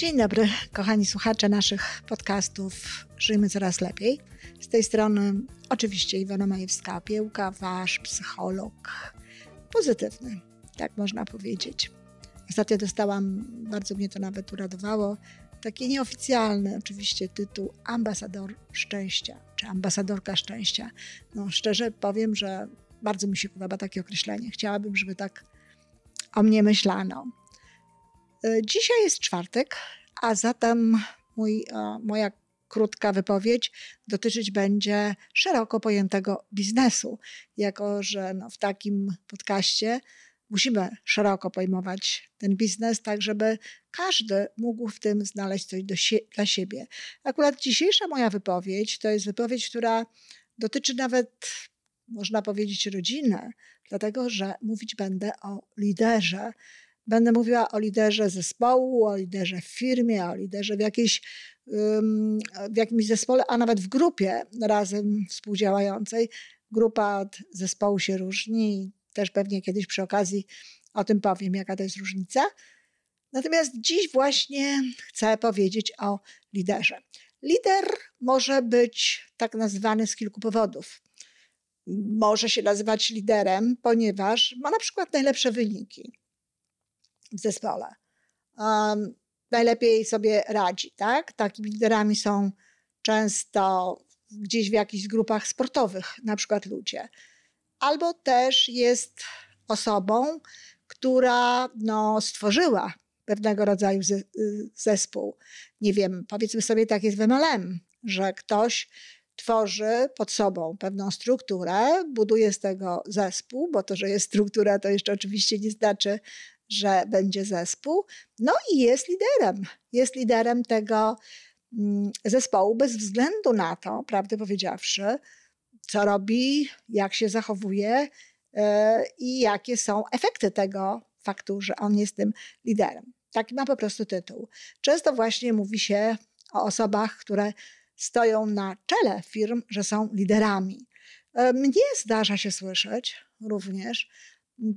Dzień dobry, kochani słuchacze naszych podcastów Żyjmy Coraz Lepiej. Z tej strony oczywiście Iwona Majewska-Piełka, wasz psycholog pozytywny, tak można powiedzieć. Ostatnio dostałam, bardzo mnie to nawet uradowało, taki nieoficjalny oczywiście tytuł ambasador szczęścia, czy ambasadorka szczęścia. No szczerze powiem, że bardzo mi się podoba takie określenie. Chciałabym, żeby tak o mnie myślano. E, dzisiaj jest czwartek, a zatem mój, e, moja krótka wypowiedź dotyczyć będzie szeroko pojętego biznesu, jako że no, w takim podcaście musimy szeroko pojmować ten biznes, tak żeby każdy mógł w tym znaleźć coś sie dla siebie. Akurat dzisiejsza moja wypowiedź to jest wypowiedź, która dotyczy nawet, można powiedzieć, rodziny, dlatego że mówić będę o liderze. Będę mówiła o liderze zespołu, o liderze w firmie, o liderze w, jakiejś, w jakimś zespole, a nawet w grupie razem współdziałającej. Grupa od zespołu się różni, też pewnie kiedyś przy okazji o tym powiem, jaka to jest różnica. Natomiast dziś właśnie chcę powiedzieć o liderze. Lider może być tak nazwany z kilku powodów. Może się nazywać liderem, ponieważ ma na przykład najlepsze wyniki w zespole. Um, najlepiej sobie radzi, tak? Takimi liderami są często gdzieś w jakichś grupach sportowych, na przykład ludzie albo też jest osobą, która no, stworzyła pewnego rodzaju zespół. Nie wiem, powiedzmy sobie tak jest w MLM, że ktoś tworzy pod sobą pewną strukturę, buduje z tego zespół, bo to, że jest struktura, to jeszcze oczywiście nie znaczy, że będzie zespół. No i jest liderem. Jest liderem tego mm, zespołu bez względu na to, prawdę powiedziawszy, co robi, jak się zachowuje e, i jakie są efekty tego faktu, że on jest tym liderem. Taki ma po prostu tytuł. Często właśnie mówi się o osobach, które stoją na czele firm, że są liderami. E, mnie zdarza się słyszeć również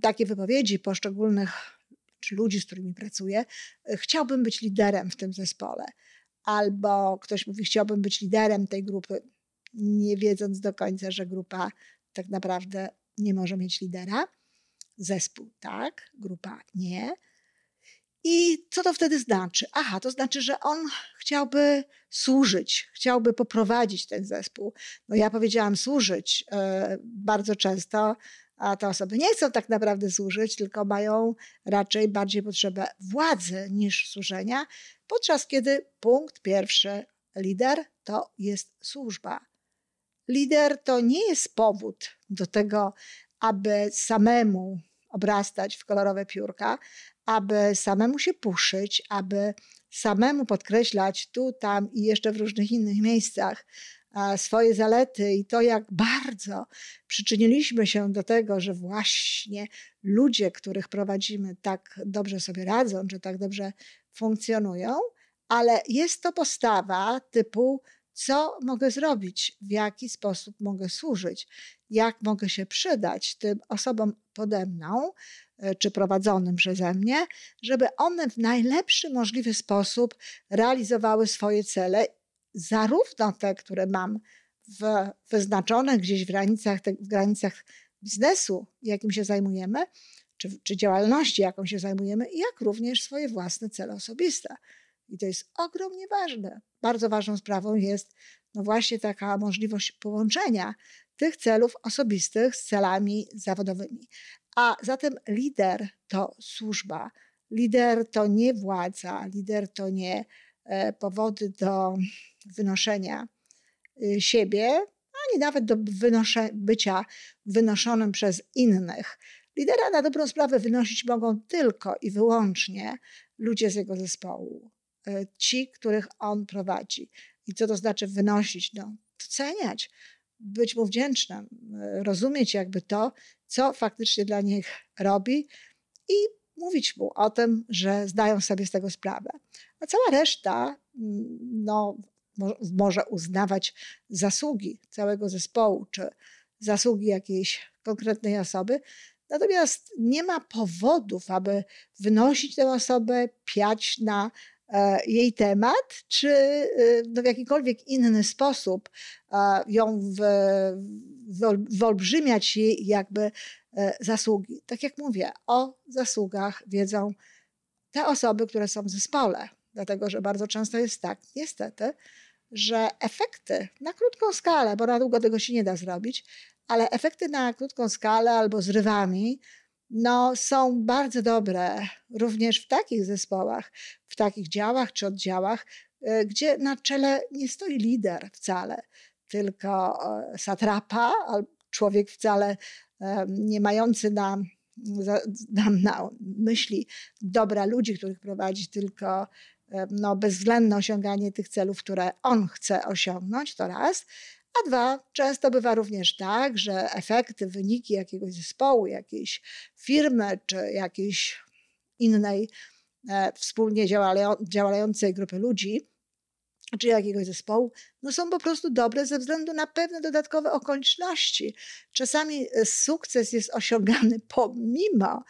takie wypowiedzi poszczególnych czy ludzi, z którymi pracuję. E, chciałbym być liderem w tym zespole. Albo ktoś mówi, chciałbym być liderem tej grupy nie wiedząc do końca, że grupa tak naprawdę nie może mieć lidera. Zespół tak, grupa nie. I co to wtedy znaczy? Aha, to znaczy, że on chciałby służyć, chciałby poprowadzić ten zespół. No ja powiedziałam służyć e, bardzo często, a te osoby nie chcą tak naprawdę służyć, tylko mają raczej bardziej potrzebę władzy niż służenia, podczas kiedy punkt pierwszy, lider to jest służba. Lider to nie jest powód do tego, aby samemu obrastać w kolorowe piórka, aby samemu się puszyć, aby samemu podkreślać tu, tam i jeszcze w różnych innych miejscach swoje zalety i to, jak bardzo przyczyniliśmy się do tego, że właśnie ludzie, których prowadzimy, tak dobrze sobie radzą, że tak dobrze funkcjonują, ale jest to postawa typu co mogę zrobić, w jaki sposób mogę służyć, jak mogę się przydać tym osobom pode mną e, czy prowadzonym przeze mnie, żeby one w najlepszy możliwy sposób realizowały swoje cele, zarówno te, które mam w, wyznaczone gdzieś w granicach, w granicach biznesu, jakim się zajmujemy, czy, czy działalności, jaką się zajmujemy, jak również swoje własne cele osobiste. I to jest ogromnie ważne. Bardzo ważną sprawą jest no właśnie taka możliwość połączenia tych celów osobistych z celami zawodowymi. A zatem lider to służba, lider to nie władza, lider to nie e, powody do wynoszenia y, siebie, ani nawet do wynosze, bycia wynoszonym przez innych. Lidera na dobrą sprawę wynosić mogą tylko i wyłącznie ludzie z jego zespołu. E, ci, których on prowadzi. I co to znaczy wynosić? No, doceniać, być mu wdzięcznym, e, rozumieć jakby to, co faktycznie dla nich robi i mówić mu o tym, że zdają sobie z tego sprawę. A cała reszta mm, może uznawać zasługi całego zespołu, czy zasługi jakiejś konkretnej osoby, Natomiast nie ma powodów, aby wynosić tę osobę, piać na jej temat, czy no, w jakikolwiek inny sposób ją wyolbrzymiać jej jakby zasługi. Tak jak mówię, o zasługach wiedzą te osoby, które są w zespole. Dlatego, że bardzo często jest tak, niestety, że efekty na krótką skalę, bo na długo tego się nie da zrobić, ale efekty na krótką skalę albo z rywami no, są bardzo dobre również w takich zespołach, w takich działach czy oddziałach, e, gdzie na czele nie stoi lider wcale, tylko e, satrapa, człowiek wcale e, nie mający na, na myśli dobra ludzi, których prowadzi, tylko no, bezwzględne osiąganie tych celów, które on chce osiągnąć, to raz. A dwa, często bywa również tak, że efekty, wyniki jakiegoś zespołu, jakiejś firmy czy jakiejś innej e, wspólnie działającej grupy ludzi, czy jakiegoś zespołu, no są po prostu dobre ze względu na pewne dodatkowe okoliczności. Czasami e, sukces jest osiągany pomimo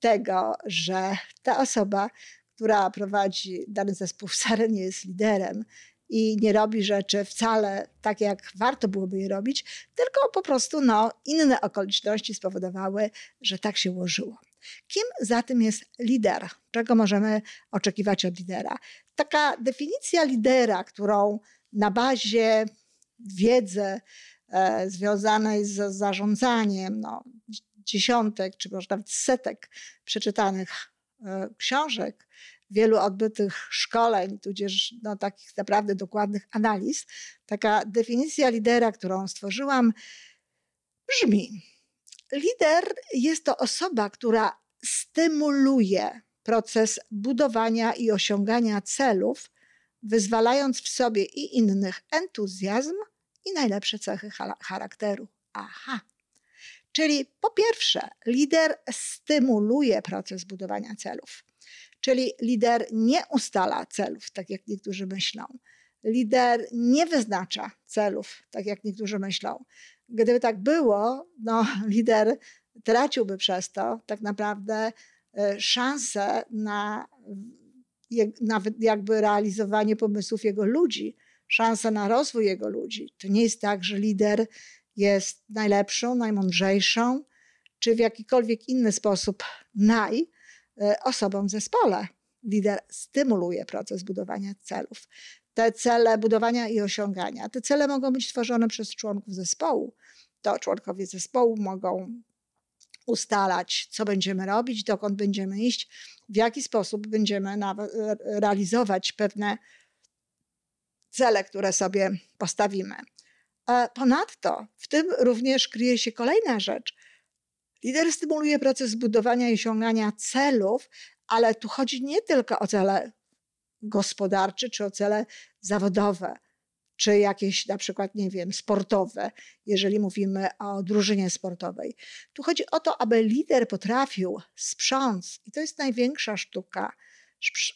tego, że ta osoba, która prowadzi dany zespół, wcale nie jest liderem i nie robi rzeczy wcale tak, jak warto byłoby je robić, tylko po prostu no, inne okoliczności spowodowały, że tak się ułożyło. Kim zatem jest lider? Czego możemy oczekiwać od lidera? Taka definicja lidera, którą na bazie wiedzy e, związanej z zarządzaniem, no, dziesiątek czy może nawet setek przeczytanych książek, wielu odbytych szkoleń, tudzież no, takich naprawdę dokładnych analiz, taka definicja lidera, którą stworzyłam, brzmi: Lider jest to osoba, która stymuluje proces budowania i osiągania celów, wyzwalając w sobie i innych entuzjazm i najlepsze cechy charakteru. Aha. Czyli po pierwsze, lider stymuluje proces budowania celów. Czyli lider nie ustala celów, tak jak niektórzy myślą. Lider nie wyznacza celów, tak jak niektórzy myślą. Gdyby tak było, no, lider traciłby przez to tak naprawdę e, szansę na, na jakby realizowanie pomysłów jego ludzi, szansę na rozwój jego ludzi. To nie jest tak, że lider jest najlepszą, najmądrzejszą, czy w jakikolwiek inny sposób naj, E, osobom w zespole. Lider stymuluje proces budowania celów. Te cele budowania i osiągania, te cele mogą być tworzone przez członków zespołu. To członkowie zespołu mogą ustalać, co będziemy robić, dokąd będziemy iść, w jaki sposób będziemy realizować pewne cele, które sobie postawimy. Ponadto w tym również kryje się kolejna rzecz, Lider stymuluje proces budowania i osiągania celów, ale tu chodzi nie tylko o cele gospodarcze czy o cele zawodowe, czy jakieś na przykład, nie wiem, sportowe, jeżeli mówimy o drużynie sportowej. Tu chodzi o to, aby lider potrafił sprząc, i to jest największa sztuka,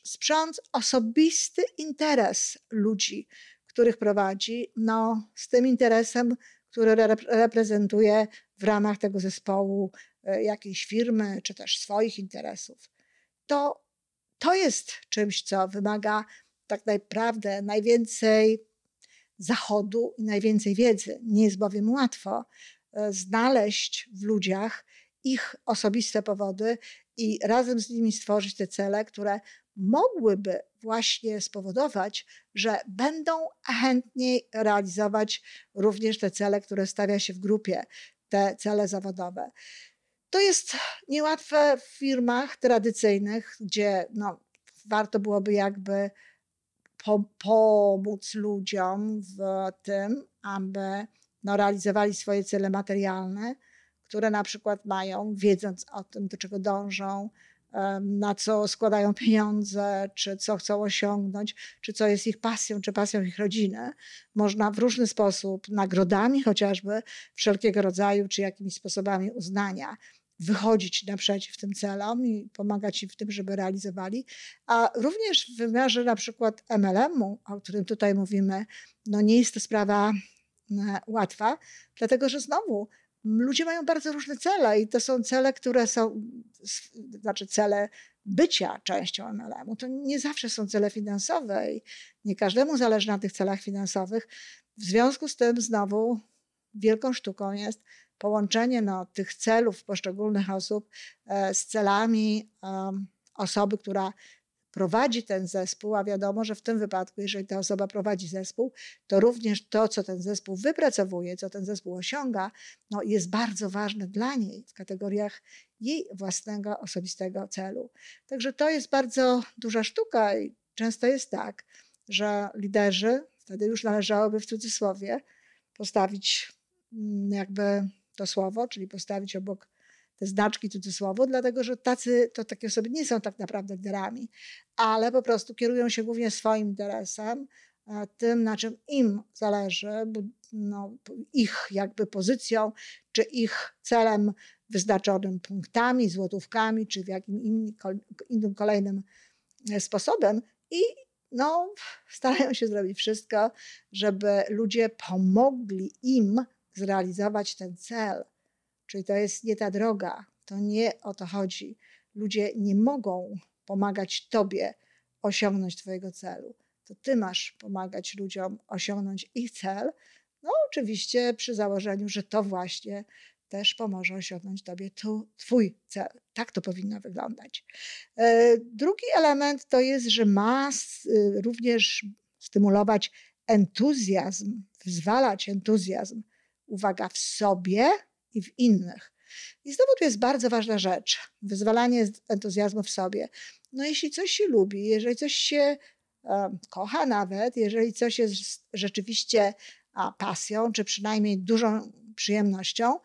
sprząc osobisty interes ludzi, których prowadzi, no, z tym interesem, który reprezentuje w ramach tego zespołu e, jakiejś firmy, czy też swoich interesów. To, to jest czymś, co wymaga tak naprawdę najwięcej zachodu i najwięcej wiedzy. Nie jest bowiem łatwo e, znaleźć w ludziach ich osobiste powody i razem z nimi stworzyć te cele, które mogłyby właśnie spowodować, że będą chętniej realizować również te cele, które stawia się w grupie, te cele zawodowe. To jest niełatwe w firmach tradycyjnych, gdzie no, warto byłoby jakby po, pomóc ludziom w tym, aby no, realizowali swoje cele materialne, które na przykład mają, wiedząc o tym, do czego dążą, na co składają pieniądze, czy co chcą osiągnąć, czy co jest ich pasją, czy pasją ich rodziny. Można w różny sposób, nagrodami chociażby, wszelkiego rodzaju, czy jakimiś sposobami uznania, wychodzić naprzeciw tym celom i pomagać im w tym, żeby realizowali. A również w wymiarze na przykład MLM-u, o którym tutaj mówimy, no nie jest to sprawa e, łatwa, dlatego że znowu ludzie mają bardzo różne cele i to są cele, które są, znaczy cele bycia częścią MLM-u. To nie zawsze są cele finansowe i nie każdemu zależy na tych celach finansowych. W związku z tym znowu wielką sztuką jest połączenie no, tych celów poszczególnych osób e, z celami um, osoby, która prowadzi ten zespół, a wiadomo, że w tym wypadku, jeżeli ta osoba prowadzi zespół, to również to, co ten zespół wypracowuje, co ten zespół osiąga, no, jest bardzo ważne dla niej w kategoriach jej własnego osobistego celu. Także to jest bardzo duża sztuka i często jest tak, że liderzy, wtedy już należałoby w cudzysłowie postawić mm, jakby to słowo, czyli postawić obok znaczki cudzysłowo, dlatego że tacy, to takie osoby nie są tak naprawdę liderami, ale po prostu kierują się głównie swoim interesem, tym, na czym im zależy, no, ich jakby pozycją, czy ich celem wyznaczonym punktami, złotówkami, czy w jakim innym kolejnym e, sposobem i no, starają się zrobić wszystko, żeby ludzie pomogli im zrealizować ten cel. Czyli to jest nie ta droga, to nie o to chodzi. Ludzie nie mogą pomagać Tobie osiągnąć Twojego celu. To Ty masz pomagać ludziom osiągnąć ich cel. No, oczywiście przy założeniu, że to właśnie też pomoże osiągnąć Tobie tu, Twój cel. Tak to powinno wyglądać. E, drugi element to jest, że ma y, również stymulować entuzjazm, wzwalać entuzjazm, uwaga, w sobie i w innych. I znowu tu jest bardzo ważna rzecz, wyzwalanie entuzjazmu w sobie. No jeśli coś się lubi, jeżeli coś się kocha nawet, jeżeli coś jest rzeczywiście a, pasją, czy przynajmniej dużą przyjemnością,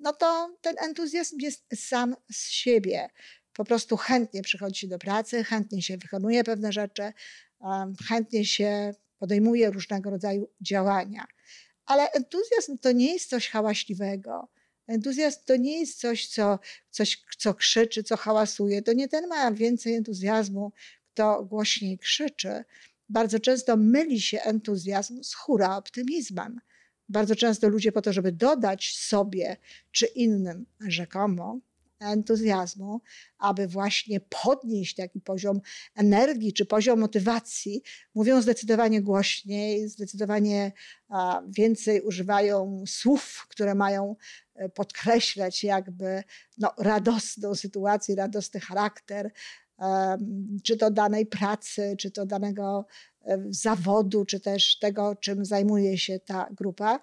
no to ten entuzjazm jest sam z siebie. Po prostu chętnie przychodzi się do pracy, chętnie się wykonuje pewne rzeczy, chętnie się podejmuje różnego rodzaju działania. Ale entuzjazm to nie jest coś hałaśliwego. Entuzjazm to nie jest coś, co, coś, co krzyczy, co hałasuje. To nie ten ma więcej entuzjazmu, kto głośniej krzyczy. Bardzo często myli się entuzjazm z hura optymizmem. Bardzo często ludzie po to, żeby dodać sobie czy innym rzekomo entuzjazmu, aby właśnie podnieść taki poziom energii czy poziom motywacji, mówią zdecydowanie głośniej, zdecydowanie więcej używają słów, które mają e, podkreślać jakby no, radosną sytuację, radosny charakter, czy to danej pracy, czy to danego e, zawodu, czy też tego, czym zajmuje się ta grupa.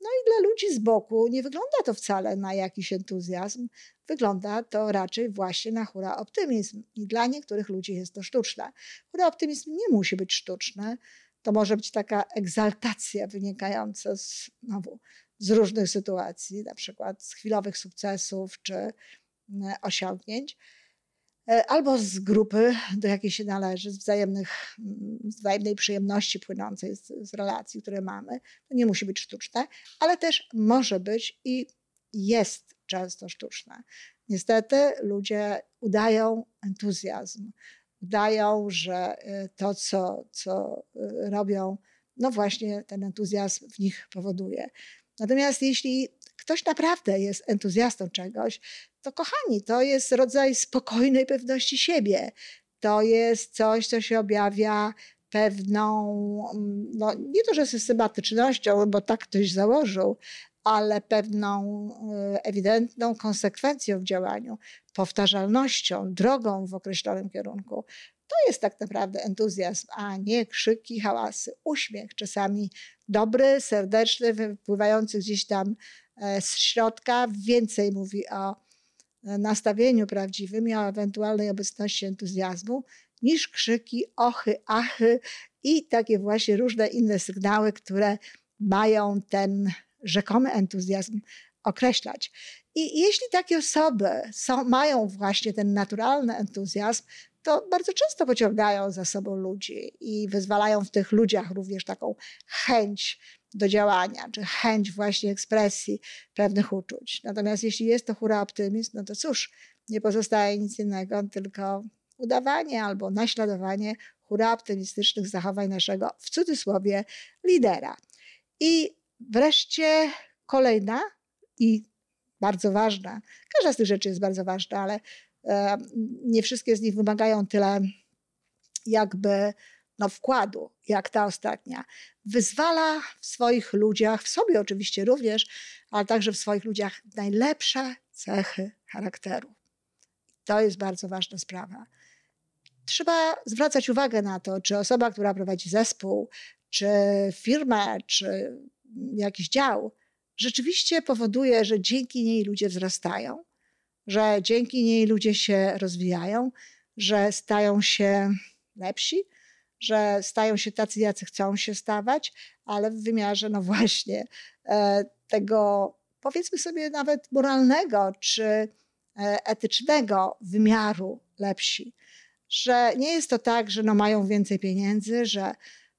No i dla ludzi z boku nie wygląda to wcale na jakiś entuzjazm, wygląda to raczej właśnie na hura optymizm. I dla niektórych ludzi jest to sztuczne. Hura optymizm nie musi być sztuczny. To może być taka egzaltacja wynikająca z, znowu, z różnych sytuacji, na przykład z chwilowych sukcesów czy e, osiągnięć, albo z grupy, do jakiej się należy, z, wzajemnych, z wzajemnej przyjemności płynącej z, z relacji, które mamy. To nie musi być sztuczne, ale też może być i jest często sztuczne. Niestety ludzie udają entuzjazm, udają, że y, to, co, co y, robią, no właśnie ten entuzjazm w nich powoduje. Natomiast jeśli ktoś naprawdę jest entuzjastą czegoś, to kochani, to jest rodzaj spokojnej pewności siebie. To jest coś, co się objawia pewną, mm, no nie to, że systematycznością, bo tak ktoś założył, ale pewną e, ewidentną konsekwencją w działaniu, powtarzalnością, drogą w określonym kierunku. To jest tak naprawdę entuzjazm, a nie krzyki, hałasy. Uśmiech czasami dobry, serdeczny, wypływający gdzieś tam e, z środka, więcej mówi o nastawieniu prawdziwym i o ewentualnej obecności entuzjazmu, niż krzyki, ochy, achy i takie właśnie różne inne sygnały, które mają ten rzekomy entuzjazm określać. I jeśli takie osoby są, mają właśnie ten naturalny entuzjazm, to bardzo często pociągają za sobą ludzi i wyzwalają w tych ludziach również taką chęć do działania, czy chęć właśnie ekspresji pewnych uczuć. Natomiast jeśli jest to hura optymizm, no to cóż, nie pozostaje nic innego, tylko udawanie albo naśladowanie hura optymistycznych zachowań naszego, w cudzysłowie, lidera. I Wreszcie kolejna i bardzo ważna, każda z tych rzeczy jest bardzo ważna, ale nie wszystkie z nich wymagają tyle jakby no, wkładu, jak ta ostatnia. Wyzwala w swoich ludziach, w sobie oczywiście również, ale także w swoich ludziach najlepsze cechy charakteru. To jest bardzo ważna sprawa. Trzeba zwracać uwagę na to, czy osoba, która prowadzi zespół, czy firmę, czy jakiś dział, rzeczywiście powoduje, że dzięki niej ludzie wzrastają, że dzięki niej ludzie się rozwijają, że stają się lepsi, że stają się tacy, jacy chcą się stawać, ale w wymiarze, no właśnie, e, tego powiedzmy sobie nawet moralnego czy e, etycznego wymiaru lepsi. Że nie jest to tak, że no mają więcej pieniędzy, że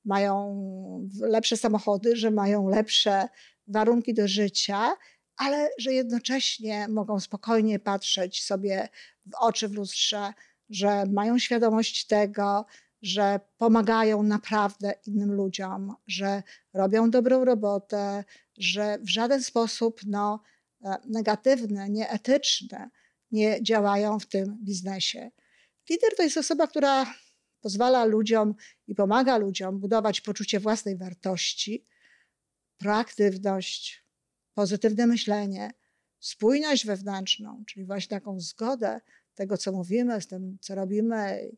mają lepsze samochody, że mają lepsze warunki do życia, ale że jednocześnie mogą spokojnie patrzeć sobie w oczy w lustrze, że mają świadomość tego, że pomagają naprawdę innym ludziom, że robią dobrą robotę, że w żaden sposób no, e, negatywne, nieetyczne nie działają w tym biznesie. Lider to jest osoba, która pozwala ludziom i pomaga ludziom budować poczucie własnej wartości, proaktywność, pozytywne myślenie, spójność wewnętrzną, czyli właśnie taką zgodę tego, co mówimy, z tym, co robimy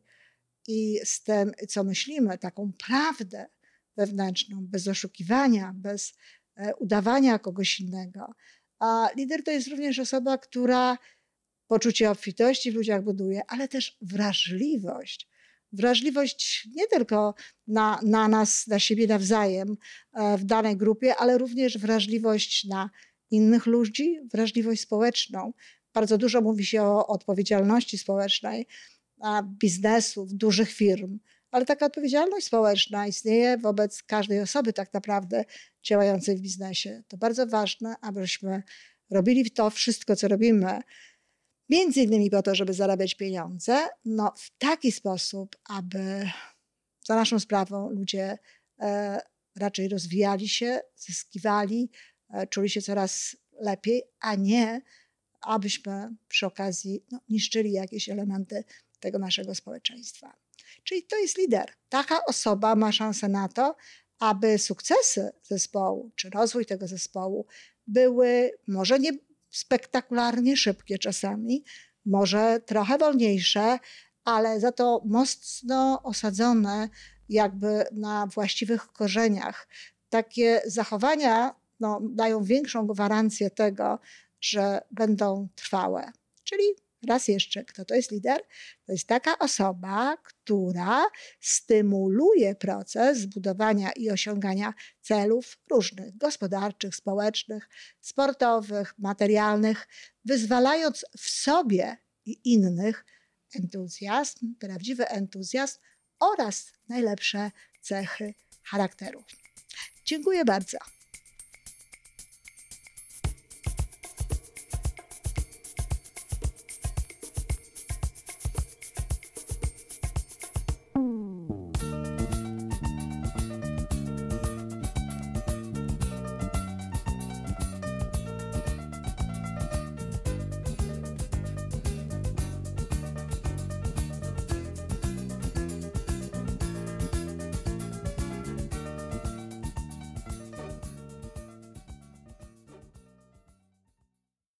i z tym, co myślimy, taką prawdę wewnętrzną, bez oszukiwania, bez e, udawania kogoś innego. A lider to jest również osoba, która poczucie obfitości w ludziach buduje, ale też wrażliwość. Wrażliwość nie tylko na, na nas, na siebie nawzajem e, w danej grupie, ale również wrażliwość na innych ludzi, wrażliwość społeczną. Bardzo dużo mówi się o odpowiedzialności społecznej, biznesów, dużych firm, ale taka odpowiedzialność społeczna istnieje wobec każdej osoby tak naprawdę działającej w biznesie. To bardzo ważne, abyśmy robili to wszystko, co robimy, między innymi po to, żeby zarabiać pieniądze, no w taki sposób, aby za naszą sprawą ludzie e, raczej rozwijali się, zyskiwali, e, czuli się coraz lepiej, a nie abyśmy przy okazji no, niszczyli jakieś elementy tego naszego społeczeństwa. Czyli to jest lider. Taka osoba ma szansę na to, aby sukcesy zespołu czy rozwój tego zespołu były może nie spektakularnie szybkie czasami, może trochę wolniejsze, ale za to mocno osadzone jakby na właściwych korzeniach. Takie zachowania no, dają większą gwarancję tego, że będą trwałe. Czyli Raz jeszcze, kto to jest lider? To jest taka osoba, która stymuluje proces zbudowania i osiągania celów różnych gospodarczych, społecznych, sportowych, materialnych, wyzwalając w sobie i innych entuzjazm, prawdziwy entuzjazm oraz najlepsze cechy charakteru. Dziękuję bardzo.